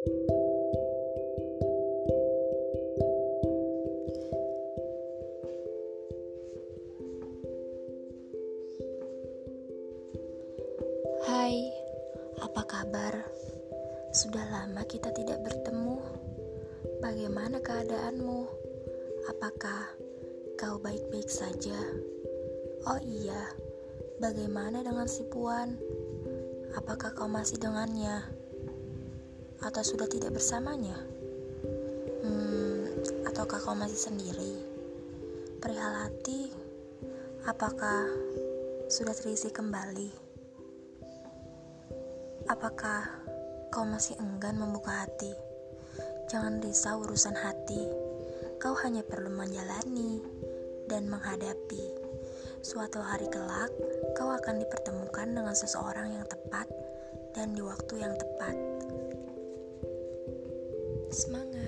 Hai, apa kabar? Sudah lama kita tidak bertemu. Bagaimana keadaanmu? Apakah kau baik-baik saja? Oh iya, bagaimana dengan si Puan? Apakah kau masih dengannya? Atau sudah tidak bersamanya? Hmm, ataukah kau masih sendiri? Perihal hati, apakah sudah terisi kembali? Apakah kau masih enggan membuka hati? Jangan risau urusan hati. Kau hanya perlu menjalani dan menghadapi. Suatu hari kelak, kau akan dipertemukan dengan seseorang yang tepat dan di waktu yang tepat. Semangat!